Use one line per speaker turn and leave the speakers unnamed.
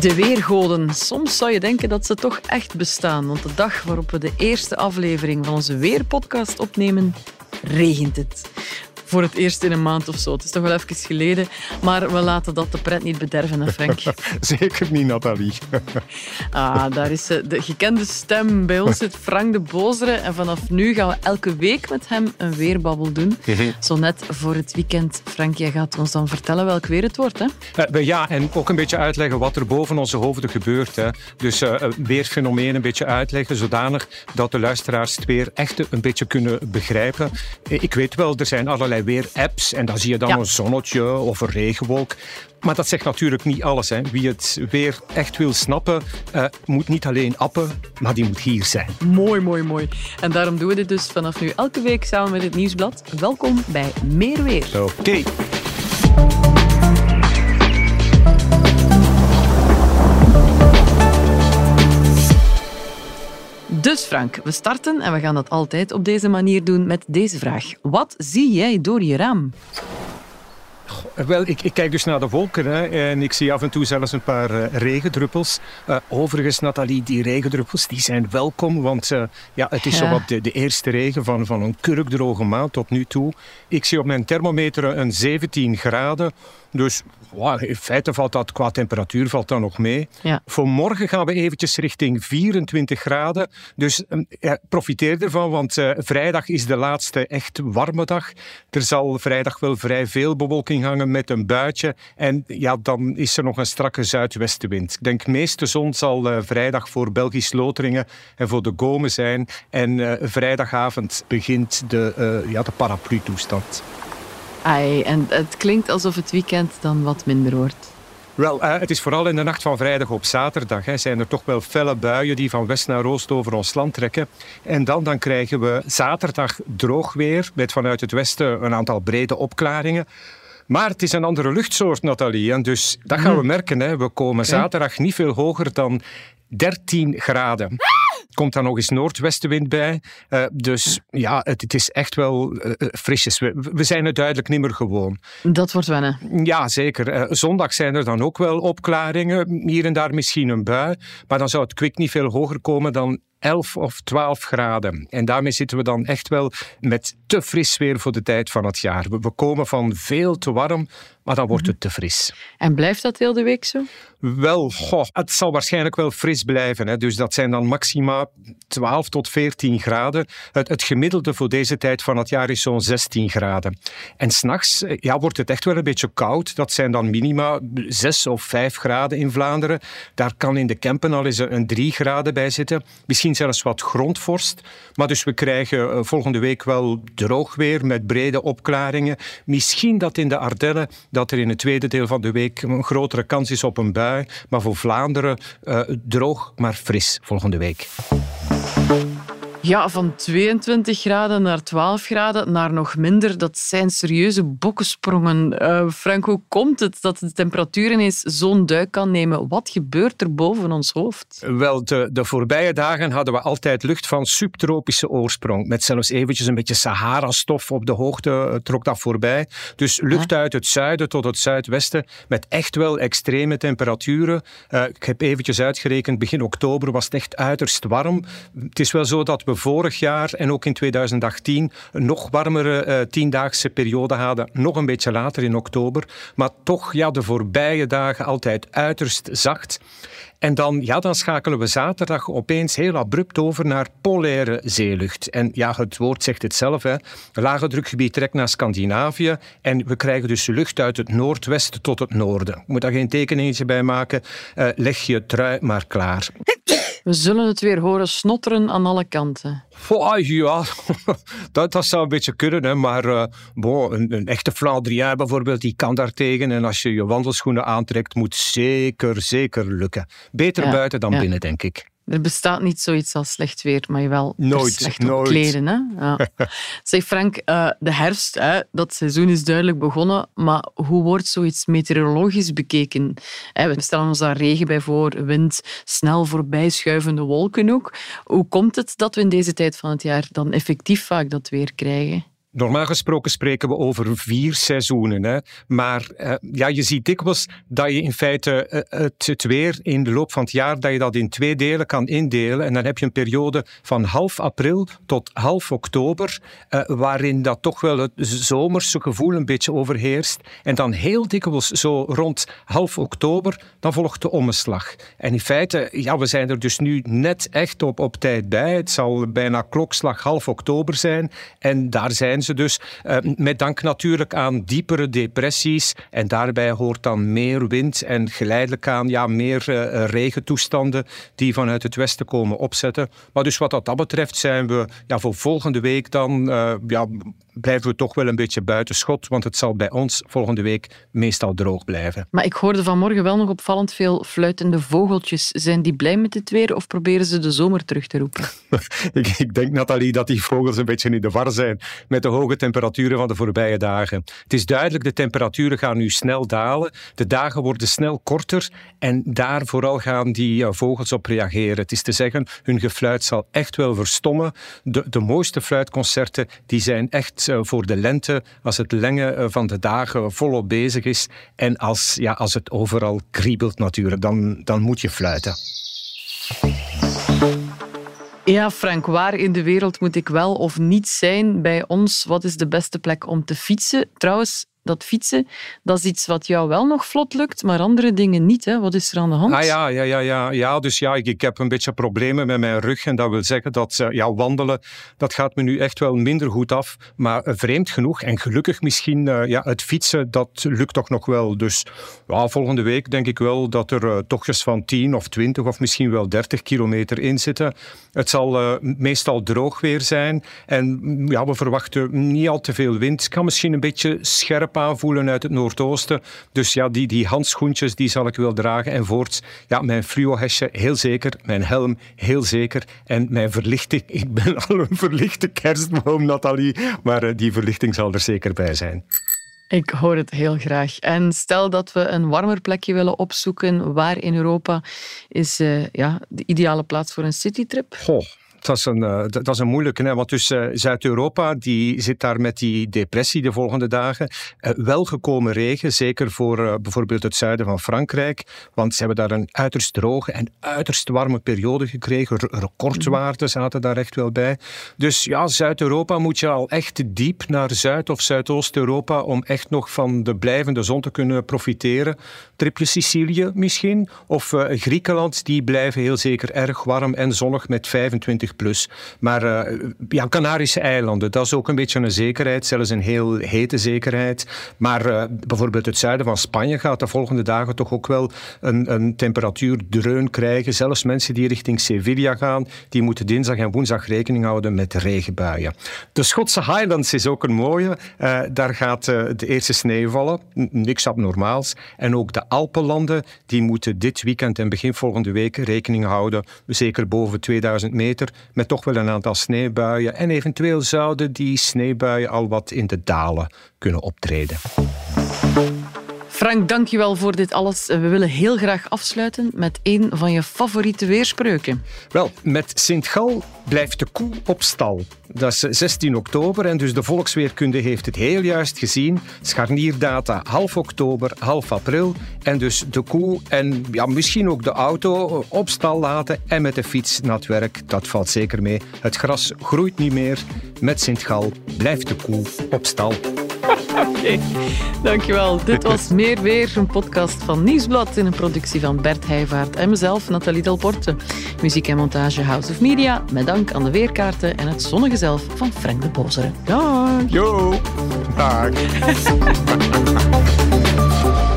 De weergoden. Soms zou je denken dat ze toch echt bestaan. Want de dag waarop we de eerste aflevering van onze Weerpodcast opnemen, regent het voor het eerst in een maand of zo. Het is toch wel even geleden, maar we laten dat de pret niet bederven, hè Frank?
Zeker niet, Nathalie.
ah, daar is de gekende stem. Bij ons zit Frank de Bozere en vanaf nu gaan we elke week met hem een weerbabbel doen. Mhm. Zo net voor het weekend. Frank, jij gaat ons dan vertellen welk weer het wordt, hè?
Uh, ja, en ook een beetje uitleggen wat er boven onze hoofden gebeurt. Hè. Dus uh, weerfenomeen een beetje uitleggen, zodanig dat de luisteraars het weer echt een beetje kunnen begrijpen. Ik weet wel, er zijn allerlei weer apps en dan zie je dan een zonnetje of een regenwolk. Maar dat zegt natuurlijk niet alles. Hè. Wie het weer echt wil snappen, uh, moet niet alleen appen, maar die moet hier zijn.
Mooi, mooi, mooi. En daarom doen we dit dus vanaf nu elke week samen met het Nieuwsblad. Welkom bij Meer Weer.
Oké.
Dus Frank, we starten en we gaan dat altijd op deze manier doen met deze vraag. Wat zie jij door je raam?
Wel, ik, ik, kijk dus naar de wolken hè, en ik zie af en toe zelfs een paar uh, regendruppels. Uh, overigens, Nathalie, die regendruppels die zijn welkom, want uh, ja, het is ja. zowat de, de, eerste regen van, van een kurkdroge maand tot nu toe. Ik zie op mijn thermometer een 17 graden. Dus wow, in feite valt dat qua temperatuur valt dat nog mee. Ja. Voor morgen gaan we eventjes richting 24 graden. Dus ja, profiteer ervan, want vrijdag is de laatste echt warme dag. Er zal vrijdag wel vrij veel bewolking hangen met een buitje. En ja, dan is er nog een strakke zuidwestenwind. Ik denk meeste zon zal uh, vrijdag voor Belgisch Loteringen en voor de Gomen zijn. En uh, vrijdagavond begint de, ja, de paraplu-toestand.
Ai, en het klinkt alsof het weekend dan wat minder wordt.
Wel, uh, het is vooral in de nacht van vrijdag op zaterdag. Hè, zijn er toch wel felle buien die van west naar oost over ons land trekken. En dan, dan krijgen we zaterdag droog weer met vanuit het westen een aantal brede opklaringen. Maar het is een andere luchtsoort, Nathalie. En dus dat gaan we mhm. merken. Hè. We komen zaterdag niet veel hoger dan 13 graden komt daar nog eens noordwestenwind bij. Uh, dus ja, het, het, is echt wel uh, frisjes. We, we, zijn het duidelijk niet meer gewoon.
Dat wordt wennen.
Ja, zeker. Uh, zondag zijn er dan ook wel opklaringen. Hier en daar misschien een bui. Maar dan zou het kwik niet veel hoger komen dan 11 of 12 graden. En daarmee zitten we dan echt wel met te fris weer voor de tijd van het jaar. We, komen van veel te warm, maar dan wordt het te fris.
En blijft dat heel de week zo?
Wel, goh, het zal waarschijnlijk wel fris blijven. Hè. Dus dat zijn dan maxima 12 tot 14 graden. Het, het gemiddelde voor deze tijd van het jaar is zo'n 16 graden. En s'nachts ja, wordt het echt wel een beetje koud. Dat zijn dan minima 6 of 5 graden in Vlaanderen. Daar kan in de Kempen al eens een 3 graden bij zitten. Misschien zelfs wat grondvorst. Maar dus we krijgen eh, volgende week wel droog weer met brede opklaringen. Misschien dat in de Ardennen dat er in het tweede deel van de week een grotere kans is op een bui. Maar voor Vlaanderen uh, droog, maar fris volgende week.
Ja, van 22 graden naar 12 graden naar nog minder. Dat zijn serieuze bokkensprongen. Uh, Frank, hoe komt het dat de temperatuur ineens zo'n duik kan nemen? Wat gebeurt er boven ons hoofd?
Wel, de, de voorbije dagen hadden we altijd lucht van subtropische oorsprong. Met zelfs eventjes een beetje Sahara-stof op de hoogte uh, trok dat voorbij. Dus lucht uit het zuiden tot het zuidwesten met echt wel extreme temperaturen. Uh, ik heb eventjes uitgerekend, begin oktober was het echt uiterst warm. Het is wel zo dat we vorig jaar en ook in 2018 een nog warmere uh, tiendaagse periode hadden. Nog een beetje later in oktober. Maar toch, ja, de voorbije dagen altijd uiterst zacht. En dan, ja, dan schakelen we zaterdag opeens heel abrupt over naar polaire zeelucht. En ja, het woord zegt het zelf. Hè. Lage drukgebied trekt naar Scandinavië. En we krijgen dus lucht uit het noordwesten tot het noorden. Ik moet daar geen tekeningetje bij maken. Uh, leg je trui maar klaar.
We zullen het weer horen snotteren aan alle kanten.
Oh, ja, dat, dat zou een beetje kunnen. Hè. Maar uh, bon, een, een, echte Flandrien bijvoorbeeld, die kan daar tegen. En als je je wandelschoenen aantrekt, moet zeker, zeker lukken. Beter buiten dan binnen, denk ik.
Er bestaat niet zoiets als slecht weer, maar je wel nooit, slecht nooit. kleden. Hè? Ja. zeg Frank, uh, de herfst, hè, dat seizoen is duidelijk begonnen, maar hoe wordt zoiets meteorologisch bekeken? we stellen ons daar regen bij voor, wind, snel voorbijschuivende wolken ook. Hoe komt het dat we in deze tijd van het jaar dan effectief vaak dat weer krijgen?
Normaal gesproken spreken we over vier seizoenen. Hè. Maar uh, ja, je ziet dikwijls dat je in feite uh, het, het, weer in de loop van het jaar, dat je dat in twee delen kan indelen. En dan heb je een periode van half april tot half oktober, uh, waarin dat toch wel het zomerse gevoel een beetje overheerst. En dan heel dikwijls zo rond half oktober, dan volgt de omslag. En in feite, ja, we zijn er dus nu net echt op, op tijd bij. Het zal bijna klokslag half oktober zijn. En daar zijn dus. Uh, met dank natuurlijk aan diepere depressies. En daarbij hoort dan meer wind en geleidelijk aan ja, meer uh, regentoestanden die vanuit het westen komen opzetten. Maar dus wat dat betreft zijn we ja, voor volgende week dan uh, ja, blijven we toch wel een beetje buitenschot, want het zal bij ons volgende week meestal droog blijven.
Maar ik hoorde vanmorgen wel nog opvallend veel fluitende vogeltjes. Zijn die blij met het weer of proberen ze de zomer terug te roepen?
ik, ik, denk, Nathalie, dat die vogels een beetje in de war zijn met de hoge temperaturen van de voorbije dagen. Het is duidelijk, de temperaturen gaan nu snel dalen. De dagen worden snel korter en daar vooral gaan die uh, vogels op reageren. Het is te zeggen, hun gefluit zal echt wel verstommen. De, de mooiste fluitconcerten die zijn echt eh, voor de lente, als het lenge eh, van de dagen volop bezig is en als, ja, als het overal kriebelt natuurlijk, dan, dan moet je fluiten.
Ja, Frank, waar in de wereld moet ik wel of niet zijn bij ons? Wat is de beste plek om te fietsen? Trouwens, dat fietsen, dat is iets wat jou wel nog vlot lukt, maar andere dingen niet. Hè? Wat is er aan de hand?
Ah ja, ja, ja, ja. ja dus ja, ik, ik heb een beetje problemen met mijn rug. En dat wil zeggen dat uh, ja, wandelen, dat gaat me nu echt wel minder goed af. Maar uh, vreemd genoeg en gelukkig misschien, uh, ja, het fietsen, dat lukt toch nog wel. Dus ja, volgende week denk ik wel dat er tochtjes van 10 of 20 of misschien wel 30 kilometer in zitten. Het zal meestal droog weer zijn. En ja, we verwachten niet al te veel wind. Het kan misschien een beetje scherp aanvoelen uit het Noordoosten. Dus ja, die, die handschoentjes die zal ik wel dragen. En voorts, ja, mijn fluohesje heel zeker, mijn helm heel zeker. En mijn verlichting, ik ben al een verlichte kerstboom, Nathalie. Maar uh, die verlichting zal er zeker bij zijn.
Ik hoor het heel graag. En stel dat we een warmer plekje willen opzoeken, waar in Europa is uh, ja, de ideale plaats voor een citytrip?
Goh dat is een, uh, dat is een moeilijke. Hè? Want dus uh, Zuid-Europa die zit daar met die depressie de volgende dagen. Uh, welgekomen regen, zeker voor bijvoorbeeld het zuiden van Frankrijk. Want ze hebben daar een uiterst droge en uiterst warme periode gekregen. Recordwaarden zaten daar echt wel bij. Dus ja, Zuid-Europa moet je al echt diep naar Zuid- of Zuidoost-Europa om echt nog van de blijvende zon te kunnen profiteren. Tripje Sicilië misschien. Of Griekenland, die blijven heel zeker erg warm en zonnig met 25 plus. Maar ja, Canarische eilanden, dat is ook een beetje een zekerheid, zelfs een heel hete zekerheid. Maar uh, bijvoorbeeld het zuiden van Spanje gaat de volgende dagen toch ook wel een, een temperatuurdreun krijgen. Zelfs mensen die richting Sevilla gaan, die moeten dinsdag en woensdag rekening houden met regenbuien. De Schotse Highlands is ook een mooie. Uh, daar gaat de eerste sneeuw vallen, niks abnormaals. En ook de Alpenlanden, die moeten dit weekend en begin volgende week rekening houden, zeker boven 2000 meter, met toch wel een aantal sneeuwbuien. En eventueel zouden die sneeuwbuien al wat in de dalen kunnen optreden.
Frank, dankjewel voor dit alles. We willen heel graag afsluiten met een van je favoriete weerspreuken.
Wel, met Sint-Gal blijft de koe op stal. Dat is 16 oktober en dus de volksweerkunde heeft het heel juist gezien. Scharnierdata half oktober, half april. En dus de koe en ja, misschien ook de auto op stal laten en met de fiets naar het werk. Dat valt zeker mee. Het gras groeit niet meer. Met Sint-Gal blijft de koe op stal.
Oké, dankjewel. Dit was Meer Weer, een podcast van Nieuwsblad in een productie van Bert Heijvaart en mezelf, Nathalie Delporte. Muziek en montage House of Media, met dank aan de weerkaarten en het zonnige zelf van Frank de Bozere. Dag!
Yo! Dag!